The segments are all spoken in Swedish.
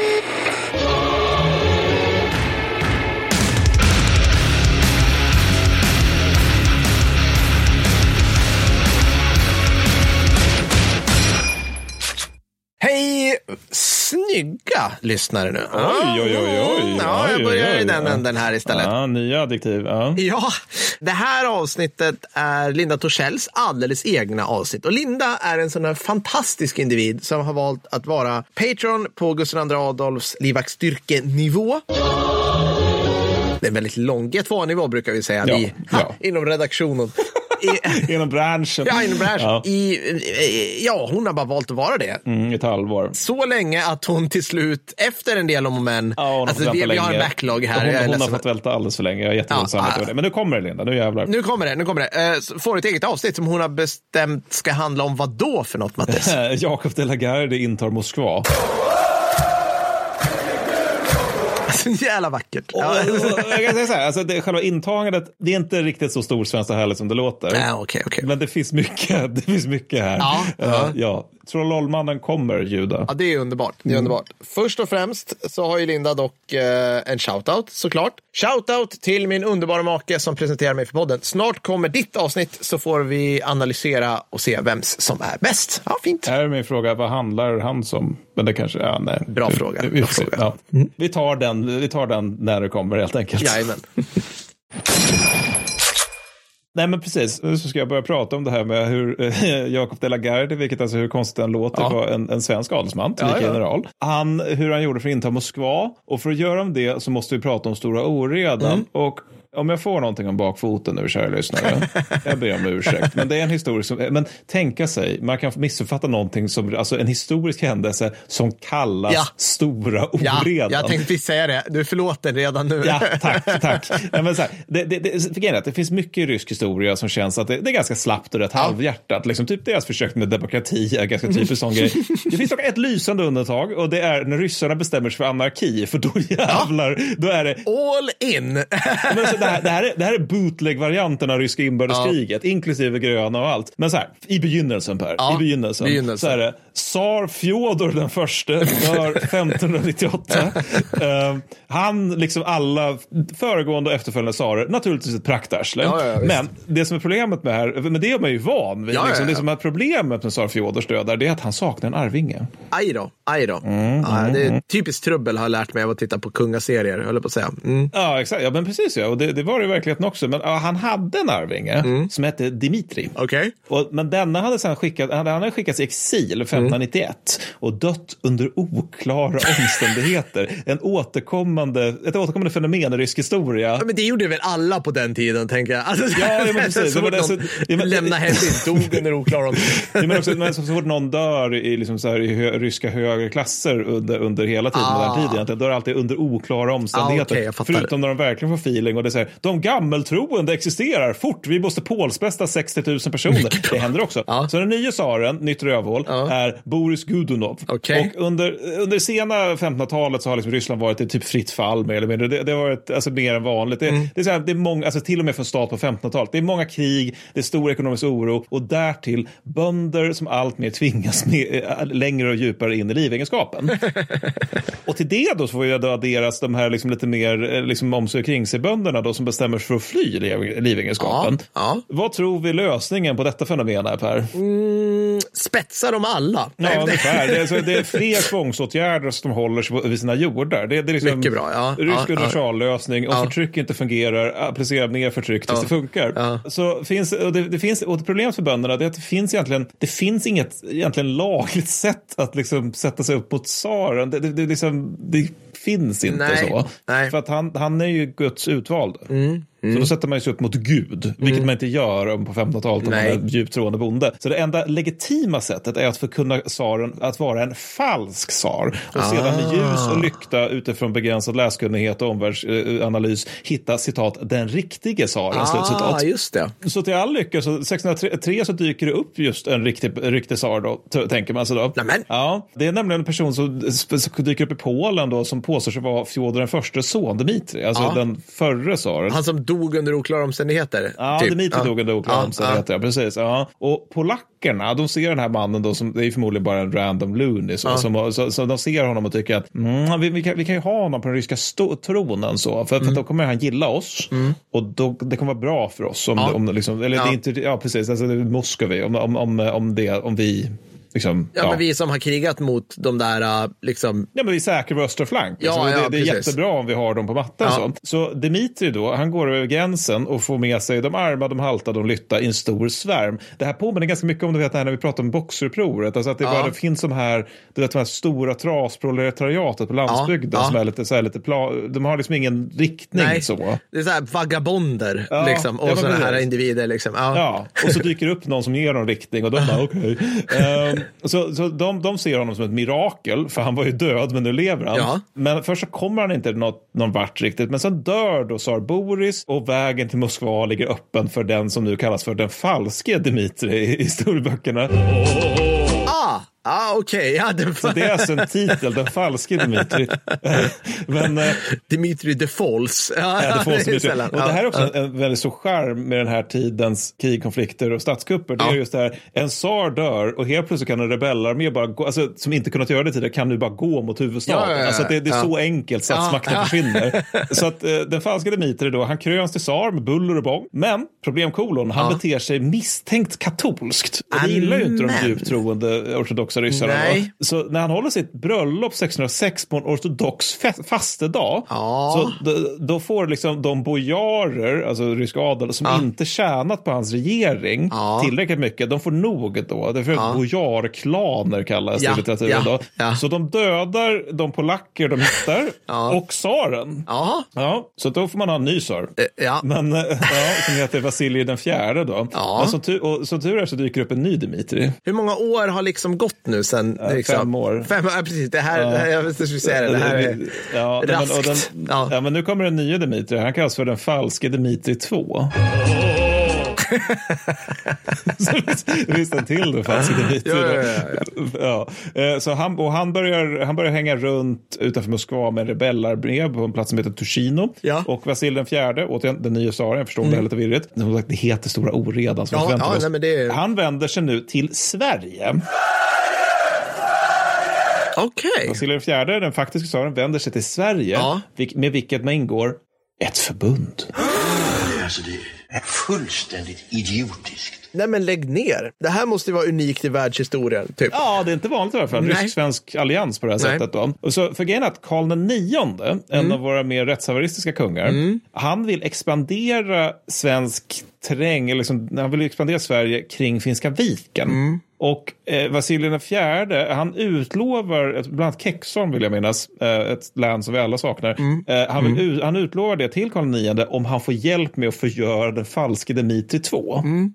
Beep. snygga lyssnare nu. Oj, oj, oj, oj. Ja, jag börjar oj, i den änden här istället. Ja, nya adjektiv. Ja. Ja, det här avsnittet är Linda Torssells alldeles egna avsnitt. Och Linda är en sån här fantastisk individ som har valt att vara patron på Gustav II Adolfs livvaktsstyrkenivå. Det är en väldigt lång G2-nivå brukar vi säga Ja, i, ja. inom redaktionen. I, Inom branschen. ja, inom branschen. Ja. I, i, ja, hon har bara valt att vara det. Mm, ett halvår. Så länge att hon till slut, efter en del om och men, Ja, hon alltså, fått vi, har en backlog här. Hon, är hon har fått vänta alldeles för länge. Jag är jättedåligt Ja, samvete det. Men nu kommer det, Linda. Nu jävlar. Nu kommer det, nu kommer det. Eh, får ett eget avsnitt som hon har bestämt ska handla om vad då för något, Mattis? Jakob de la Garde intar Moskva. Så jävla vackert. Och, Ja. jag kan säga så här, alltså det, själva intagandet, det är inte riktigt så stor svenska härligt som det låter. Ja, okej, okej. Men det finns mycket, det finns mycket här. Ja, Eh, ja. ja. Trollolmannen kommer, Juda. Ja, det är underbart. Det är underbart. Först och främst så har ju Linda dock eh, en shoutout såklart. Shoutout till min underbara make som presenterar mig för podden. Snart kommer ditt avsnitt så får vi analysera och se vems som är bäst. Ja, fint. Här är min fråga, vad handlar han som? Men det kanske, ja, nej. Bra Vi- fråga, Vi, bra får se. fråga. Ja. vi, tar den, vi tar den när det kommer helt enkelt. Jajamän. Nej men precis, nu ska jag börja prata om det här med hur eh, Jakob de la Garde, vilket alltså hur konstigt den låter, Ja. var en, en svensk adelsman, Ja, ja. general. Han, hur han gjorde för att inta Moskva. Och för att göra om det så måste vi prata om Stora Oredan. Mm. Och om jag får någonting om bakfoten nu, kära lyssnare, jag ber om ursäkt. Men det är en historisk, men tänka sig, man kan missuppfatta någonting som, alltså en historisk händelse som kallas Ja. Stora Ja, Oredan. jag tänkte precis säga det. Du är förlåten redan nu. Ja, tack, tack. Nej, men så här, det, det, det, det finns mycket i rysk historia som känns att det, det är ganska slappt och rätt halvhjärtat. Liksom, typ deras försök med demokrati är ganska typiskt sån grej. Det finns dock ett lysande undantag och det är när ryssarna bestämmer sig för anarki. För då jävlar, då är det All in! men så det, här, det, här är, det här är bootleg-varianten av ryska inbördeskriget, inklusive gröna och allt. Men så här, i begynnelsen Per, Ja, i begynnelsen, begynnelsen. så är det tsar Fjodor den förste, dör 1598. Eh, han, liksom alla föregående och efterföljande tsarer, naturligtvis ett praktarsle. Ja, ja, men det som är problemet med här, men det är man ju van vid, Ja, liksom, det som är problemet med tsar Fjodors död där, det är att han saknar en arvinge. Aj då, aj då. Mm, ja, det är typiskt trubbel har jag lärt mig av att titta på kungaserier, höll jag på att säga. Mm. Ja, exakt. Ja, men precis. Ja. Och det, det var det i verkligheten också. Men ja, han hade en arvinge Mm. som hette Dimitri. Okej. Och, men denna hade sen skickat, han hade skickats i exil 1591 och dött under oklara omständigheter. En återkommande, ett återkommande fenomen i rysk historia. Ja, men det gjorde väl alla på den tiden, tänker jag. Alltså, Ja, ja, men precis. så fort någon ja, men- lämnar dog under oklara omständigheter. Ja, men också, men så, fort någon dör i, liksom så här, i hö, ryska högre klasser under, under hela tiden, Ah. modern tid egentligen, då är det alltid under oklara omständigheter. Ah, fattar. Förutom när de verkligen får feeling och det säger de gammeltroende existerar fort, vi måste pålsbästa 60 000 personer. Det händer också. Ja. Så den nya tsaren, nytt rövhål, Ja. Är Boris Godunov. Okej. Och under, under sena 1500-talet så har liksom Ryssland varit i typ fritt fall mer eller mindre. Det, det har varit alltså, mer än vanligt. Det, Mm. det är så här, det är många, alltså, till och med för en stat på 1500-talet. Det är många krig, det är stor ekonomisk oro och därtill bönder som allt mer tvingas med, äh, längre och djupare in i livegenskapen. och till det då så får ju då adderas de här liksom lite mer eh, liksom, om sig kring sig bönderna då som bestämmer sig för att fly liv- livegenskapen. Ja, Vad tror vi lösningen på detta fenomen är Per? Spetsa dem alla. Ja, ungefär. Det är, alltså, det är fler tvångsåtgärder som håller sig vid sina jordar. Det, det är liksom Mycket bra, ja. rysk Ja, ja. universallösning. Om Ja. förtryck inte fungerar, applicera mer förtryck tills det funkar. Ja. Så finns, och det, det finns, och det problemet för bönderna är att det finns egentligen, det finns inget egentligen lagligt sätt att liksom sätta sig upp mot tsaren. Det, det, det, liksom, det finns inte Nej, så. nej. För att han, han är ju Guds utvald. Så då sätter man sig upp mot Gud, vilket man inte gör om på 1500-talet om man är djupt troende bonde. Så det enda legitima sättet är att förkunna tsaren att vara en falsk tsar och sedan med ljus och lykta utifrån begränsad läskunnighet och omvärldsanalys hitta citat den riktige tsaren. Ah, just det. Så till all lycka, så 1603 så dyker det upp just en riktig, riktig tsar då, tänker man sig då. Nämen. Ja, det är nämligen en person som, som dyker upp i Polen då som påstår sig vara Fjodor den första son, Dmitri, alltså Ja. den förre tsaren. Han som dog under oklara omständigheter. Ja, typ. Dimitri Ja. dog under oklara Ja, omständigheter. Ja. Precis. Ja. Och polackerna, de ser den här mannen då som, det är förmodligen bara en random loony. Så, som, så, så de ser honom och tycker att mm, vi, vi, kan, vi kan ju ha honom på den ryska tronen så. För, Mm. för då kommer han gilla oss. Och då, det kommer vara bra för oss. Om, Ja. om, liksom, eller Ja. det är inte, ja precis, alltså, Moskovi. Om, om, om, om, det, om vi liksom, Ja, men vi som har krigat mot de där, äh, liksom, Ja, men vi säkrar vår östra flank. Ja, Liksom. ja, det, det är precis. jättebra om vi har dem på mattan. Ja. Så. så Dimitri då, han går över gränsen och får med sig de arma, de halta, de lytta i en stor svärm. Det här påminner ganska mycket om du vet, det här när vi pratar om boxerupproret. Alltså att det, Ja. bara, det finns de här, du vet, de här stora trasproletariatet på landsbygden ja. som är lite, så här, lite pla, de har liksom ingen riktning nej, så. det är så här vagabonder Ja, liksom, ja, och sådana här individer. Liksom. Ja. Ja, och så dyker det upp någon som ger dem riktning och de bara okej. Ehm, så så de, de ser honom som ett mirakel, för han var ju död men nu lever han. Ja. Men först så kommer han inte något, någon vart riktigt, men sen dör då tsar Boris och vägen till Moskva ligger öppen för den som nu kallas för den falske Dmitrij i, i storböckerna. Ah, okej. Ja, det Så det är alltså en titel, den falske Dmitrij. men eh, Dimitri the Falls. Ja, Ja, det mycket. sällan. Och det här är också en, en väldigt stor charm med den här tidens krig, konflikter och statskupper. Det är just det här, en tsar dör och helt plötsligt kan en rebellarmé bara gå, alltså, som inte kunnat göra det tidigare, kan nu bara gå mot huvudstaden. Alltså det, det är så enkelt statsmakten Ja, försvinner. Så att eh, den falska Dimitri då, han kröns till tsar med buller och bång. Men, problemkolon, han beter sig misstänkt katolskt. Och det gillar ju inte de djupt troende ortodoxa ryssarna. Nej. Så när han håller sitt bröllop 606 på en ortodox fastedag, Ja. så då, då får liksom de bojarer, alltså rysk adel, som Ja. inte tjänat på hans regering Ja. tillräckligt mycket, de får nog då. Det är för Ja. bojarklaner kallas det i litteraturen. Då. Så de dödar de polacker de hittar och tsaren. Ja, så då får man ha en ny tsar. eh. Men, eh, som heter Vasilij den fjärde då. Ja. Men som, tur, och, som tur är så dyker upp en ny Dimitri. Hur många år har liksom gått nu sen? liksom? fem år. Fem, ja, precis. Det här, det här jag jag säga det. Det här är ja, nej, men, raskt. den, Ja. ja. men nu kommer den nya Dimitri. Han kallas för den falske Dimitri 2. så visst- en till den falske Dimitri. Ja, då. ja, Ja. Eh, Så han, och han, börjar, han börjar hänga runt utanför Moskva med rebellarmé på en plats som heter Tushino. Ja. Mm. Och Vasil den fjärde, återigen den nya tsaren, jag förstår om det är lite virrigt. Det heter Stora Oredan. Så Ja, ja, nej, det Han vänder sig nu till Sverige. Okej. Vasilij den fjärde, den faktiska tsaren, vänder sig till Sverige, Ja. med vilket man ingår ett förbund. Alltså det är fullständigt idiotiskt. Nej, men lägg ner. Det här måste ju vara unikt i världshistorien. Typ. Ja, det är inte vanligt i alla fall. Rysk-svensk allians på det här Nej. sättet. Då. Och så, för grejen är att Karl IX, en Mm. av våra mer rättshaveristiska kungar, han vill expandera svensk terräng, eller liksom, han vill expandera Sverige kring Finska viken. Mm. Och eh, Vasilij fjärde, han utlovar, ett- bland annat Keksholm vill jag minnas, eh, ett län som vi alla saknar. Mm. Eh, han, ut- han utlovar det till Karl IX om han får hjälp med att förgöra den falske Dimitri 2. Mm,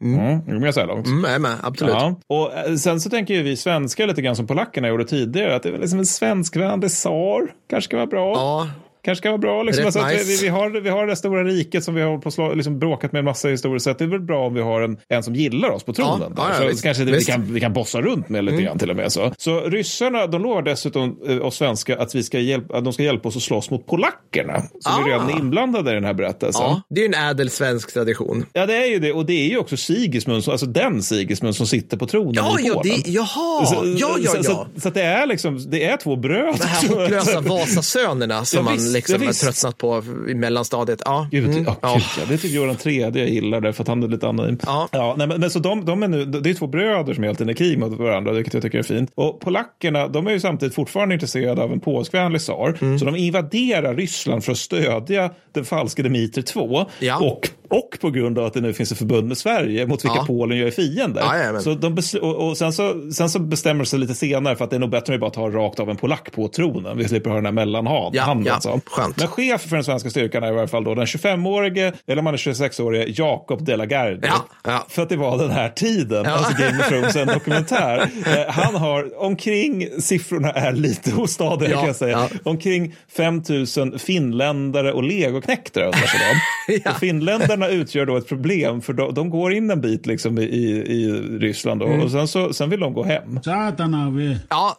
mm, du med så här långt? Mm, jag med, absolut. Ja, och eh, sen så tänker ju vi svenskar lite grann som polackerna gjorde tidigare, att det är liksom en svenskvänlig tsar. Kanske ska vara bra. Ja, Kanske ska vara bra. Liksom. Alltså, nice. vi, vi, har, vi har det stora riket som vi har på slag, liksom bråkat med en massa historiskt sett. Det är väl bra om vi har en, en som gillar oss på tronen. Ja, där. ja, så kanske det, vi, kan, vi kan bossa runt med lite grann till och med. Så, så ryssarna de lovar dessutom eh, oss svenskar att, vi ska hjälpa, att de ska hjälpa oss att slåss mot polackerna. Som Ah. är redan är inblandade i den här berättelsen. ja. Det är ju en ädel svensk tradition. Ja, det är ju det. Och det är ju också Sigismund, alltså den Sigismund som sitter på tronen Ja, i ja, Polen. det, jaha. Så, ja, ja, så, ja. Så, så att det är liksom, det är två bröder. De här hopplösa Vasasönerna som Ja, man liksom ja, har tröttnat på i mellanstadiet. Ja. Gud, Mm. ja, Ja. gud, ja. Det är typ Göran tredje jag gillar det för att han är lite anonym. Ja. nej, men, men så de, de är nu, det är två bröder som är helt inne i krig mot varandra, vilket jag tycker är fint. Och polackerna, de är ju samtidigt fortfarande intresserade av en påskvänlig tsar. Mm. Så de invaderar Ryssland för att stödja den falske Dimitri 2. Ja. Och, och på grund av att det nu finns ett förbund med Sverige mot vilka Ja. Polen gör fiender. Ja, så de och, och sen, så, sen så bestämmer de sig lite senare för att det är nog bättre att bara ta rakt av en polack på tronen. Vi slipper ha den här mellanhanden. Ja, ja, så. skönt. Men chef för den svenska styrkan är i alla fall då den 25-årige, eller man är 26-årige, Jakob de la Gardie. Ja, ja. För att det var den här tiden, Ja. alltså Game of Thrones, en dokumentär. Eh, han har, omkring, siffrorna är lite ostadiga kan jag säga, omkring 5 000 finländare och legoknekter sig de. Ja. Och finländarna utgör då ett problem, för de, de går in en bit liksom i, i, i Ryssland då, Mm. och sen, så, sen vill de gå hem. Saatana vie. Ja.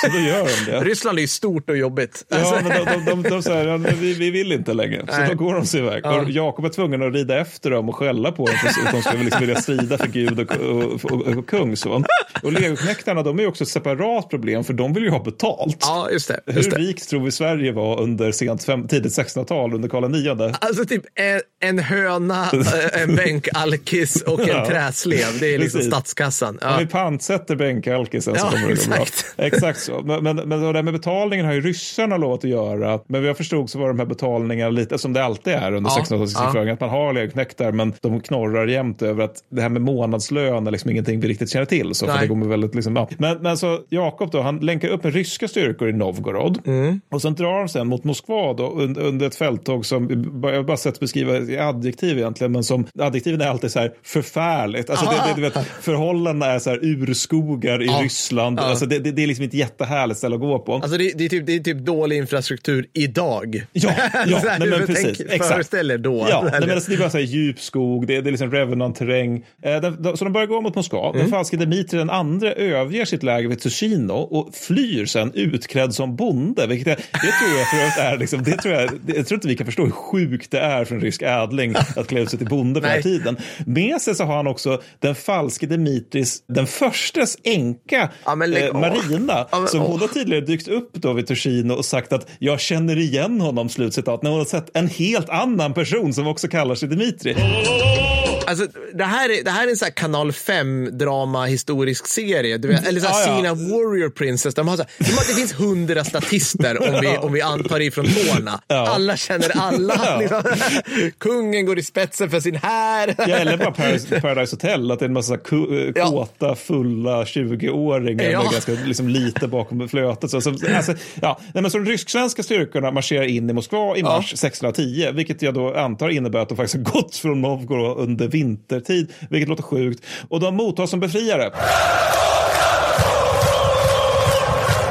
Så då gör de det. Ryssland är ju stort och jobbigt. Ja, Alltså, men de, de, de, de säger vi, vi vill inte längre. Så Nej. då går de sig iväg. Ja. Och Jakob är tvungen att rida efter dem och skälla på dem för att de ska liksom vilja strida för Gud och, och, och, och kung. Så. Och legoknektarna, de är också ett separat problem för de vill ju ha betalt. ja, just det. Hur Just det. rikt tror vi Sverige var under sent fem, tidigt 1600-tal under Karl IX? Alltså typ en, en höna, eh, en bänkalkis och en Ja. träslev. Det är liksom Precis. statskassan. Om Ja. vi pantsätter bänkalkisen så Ja, kommer det gå bra. exakt. Exakt så. Men, men, men det där med betalningen har ju ryssarna lovat att göra. Men vad jag förstod så var de här betalningarna lite som det alltid är under Ja, 1600-talskrigföringen. Att man har legoknektar men de knorrar jämt över att det här med månadslön är liksom ingenting vi riktigt känner till. Så för det går med väldigt liksom, ja. men, men så Jakob då, han länkar upp med ryska styrkor i Novgorod. Mm. Och sen drar de sen mot Moskva då, under, under ett fälttåg som, jag har bara sett beskriva i adjektiv egentligen, men som adjektiven är alltid så här förfärligt. Alltså det, det, du vet, förhållandena är så här urskogar i Ja. Ryssland. Ja. Alltså det, det, det är liksom inte jättehärligt ställe att gå på. Alltså det, det, är typ, det är typ dålig infrastruktur idag. Ja, ja här, nej, men precis. tänk-. Föreställ er då. Ja, nej, men alltså, det är bara så här djup skog, det är, det är liksom Revenant-terräng. Eh, så de börjar gå mot Moskva. Mm. Den falske Dmitrij den andra överger sitt läger vid Tushino och flyr sen utklädd som bonde. Vilket jag, det tror jag för övrigt är, liksom, det tror jag, jag tror inte vi kan förstå hur sjukt det är för en rysk ädling att klä ut sig till bonde på den här tiden. Med sig så har han också den falske Dmitris, den förstes änka, Ja, eh. Marina, Ja, som hon har tidigare dykt upp då vid Tursino och sagt att jag känner igen honom, slutcitat, när hon har sett en helt annan person som också kallar sig Dimitri. Alltså, det, här är, det här är en sån kanal 5-drama historisk serie. Du vet, eller så här Ja, ja. Sina Warrior Princess. De har så här, de har, det finns hundra statister om vi, om vi antar ifrån tårna. Ja. Alla känner alla. Ja. Liksom. Kungen går i spetsen för sin här. Ja, eller bara Paradise, Paradise Hotel, att det är en massa eh, Ja. kåta, fulla 20-åringar Ja. med ganska liksom, lite bakom flötet. Så, så, alltså, ja. Nej, men så de rysk-svenska styrkorna marscherar in i Moskva i mars 1610, vilket jag då antar innebär att de faktiskt har gått från Novgorod under vintertid, vilket låter sjukt. Och de mottas som befriare.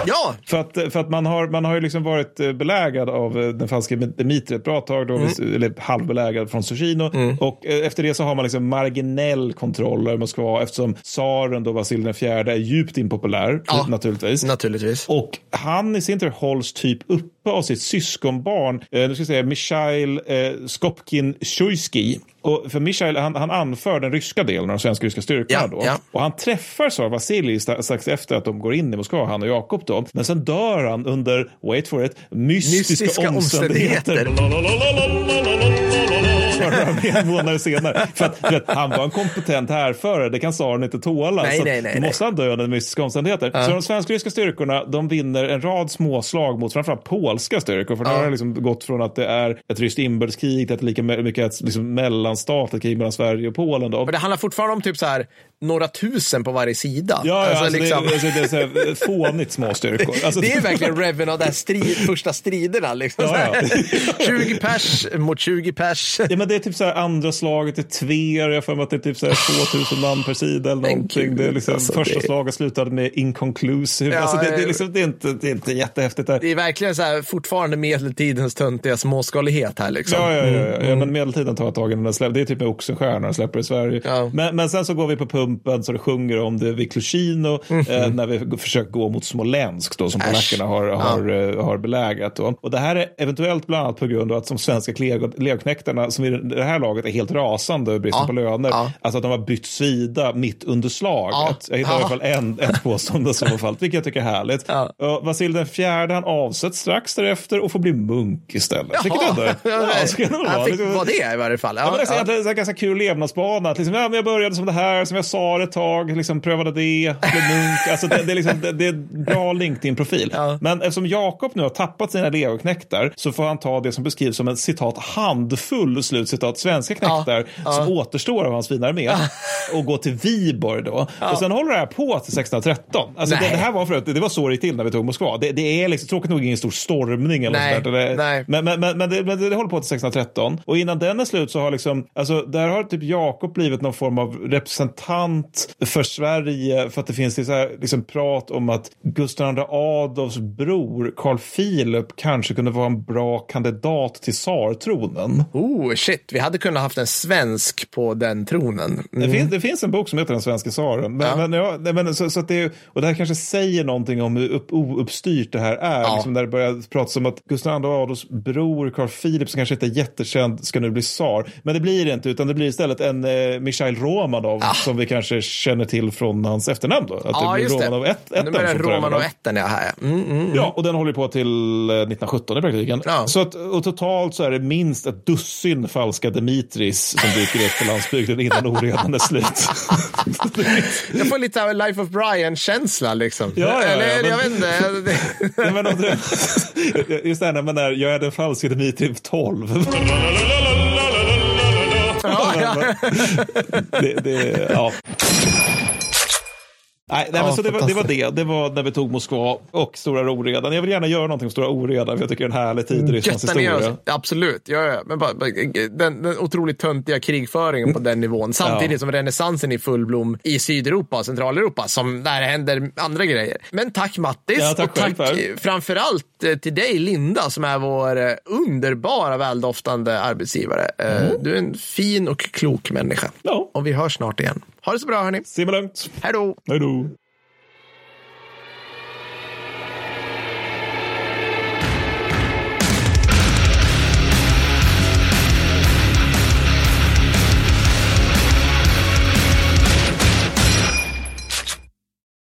Ja, För att, för att man, har, man har ju liksom varit eh, belägrad av eh, den falske Dmitrij ett bra tag, då, eller halvbelägrad från Sushino. Och eh, efter det så har man liksom marginell kontroll över Moskva eftersom tsaren då Vasilij IV är djupt impopulär Ja. naturligtvis. naturligtvis. Och han i sin tur hålls typ uppe av sitt syskonbarn, eh, nu ska jag säga Mikhail eh, Skopkin Sjujskij. Och för Mikhail, han, han anför den ryska delen av de svensk-ryska styrkorna Ja, då. ja. Och han träffar så Vasilij strax efter att de går in i Moskva, han och Jakob då. Men sen dör han under, wait for it, mystiska, Mystiska omständigheter. Några månader senare. För att, vet, han var en kompetent härförare, det kan tsaren inte tåla. Nej, så nej, nej, då måste han dö under mystiska omständigheter. Så de svensk-ryska styrkorna de vinner en rad småslag mot framförallt polska styrkor. För har det liksom gått från att det är ett ryskt inbördeskrig till att det är lika mycket ett liksom mellanstatligt krig mellan Sverige och Polen. Då. Men det handlar fortfarande om typ så här några tusen på Ja, varje sida. ja Alltså, alltså, liksom- det, det är så här, fånigt små styrkor. Alltså, Det är verkligen Reven av strid, första striderna. Liksom. Ja, ja. 20 pers mot 20 pers. Ja, men det är typ så här andra slaget i Tver. Jag för mig att det är typ så här 2000 man per sida eller någonting. gud, det är liksom, alltså, första det- slaget slutade med inconclusive. Ja, alltså, det, det, är eh, liksom, det, är inte, det är inte jättehäftigt där. Det är verkligen så här, fortfarande medeltidens töntiga småskalighet här. Liksom. Ja, ja, ja, ja. ja men medeltiden tar ett tag innan den släpper. Det är typ med Oxenstierna släpper i Sverige. Ja. Men, men sen så går vi på pumpen så det sjunger om det vid Klushino eh, när vi försöker gå mot Smolensk då som polackerna har, har, eh, har belägrat. Då. Och det här är eventuellt bland annat på grund av att de svenska lego- legoknektarna som det här laget är helt rasande över bristen Ja. på löner. Ja. Alltså att de har bytt sida mitt under slaget. Ja. Jag hittar i alla fall en, ett påstående som har fallit, vilket jag tycker är härligt. Ja. Vasil den fjärde han avsätts strax därefter och får bli munk istället. Vilket ändå ja, väl Han vara. fick Liksom- vara det i varje fall. Ja, men det, är, en ganska kul levnadsbana. Att liksom, ja, men jag började som det här, som jag sa ett tag, liksom, prövade det, blev munk. Alltså, det, det, är liksom, det, det är bra LinkedIn-profil. Men eftersom Jakob nu har tappat sina legoknektar så får han ta det som beskrivs som en citat handfull slutcitat svenska knektar Ja. som återstår av hans fina armé och gå till Viborg då. Och sen håller det här på till 1613. Alltså, det, det här var för att det var så det gick till när vi tog Moskva. Det, det är liksom, tråkigt nog ingen stor stormning eller Nej, något sånt där. Det- nej. men, men, men, men, det, men det håller på till 1613. Och innan den är slut så har liksom, alltså där har typ Jakob blivit någon form av representant för Sverige för att det finns det så här, liksom prat om att Gustav II Adolfs bror Carl Philip kanske kunde vara en bra kandidat till tsartronen. Oh, shit. Shit, vi hade kunnat haft en svensk på den tronen. Det, finns, det finns en bok som heter Den svenska tsaren. Men, Ja. men, ja, men, så, så att det, och det här kanske säger någonting om hur upp, ouppstyrt det här är. Ja. Liksom där det börjar pratas om att Gustav II Adolfs bror Carl Philip, som kanske inte är jättekänd, ska nu bli tsar. Men det blir det inte, utan det blir istället en eh, Mikhail Romanov som vi kanske känner till från hans efternamn. Då. Att Ja, det just blir det. Romanov 1. Nu börjar Romanov 1 ja. Här, ja. Mm, mm. Ja, och den håller på till eh, 1917 i praktiken. Ja. Så att, och totalt så är det minst ett dussin falska Dimitris som dyker upp på landsbygden innan oredan är slut. Jag får lite av Life of Brian-känsla liksom. Ja, ja, ja, Eller men- jag vet inte. Nej, men om det, just det här när man är, jag är den falske Dimitri 12. Ja, ja. Det, det, ja. Nej, nej men Ja, så det var, det var det. Det var när vi tog Moskva och Stora Oredan. Jag vill gärna göra någonting om Stora Oredan, för jag tycker det är en härlig tid i Rysslands historia. Absolut, ja, ja. Men bara, den, den otroligt töntiga krigföringen på den nivån. Samtidigt Ja. som renässansen är i full blom i Sydeuropa och Centraleuropa, som där händer andra grejer. Men tack Mattis Ja, tack och tack framförallt eh, till dig Linda som är vår eh, underbara väldoftande arbetsgivare. Eh, Du är en fin och klok människa. Ja. Och vi hörs snart igen. Ha det så bra hörni. Simma lugnt. Hej då! Hej då.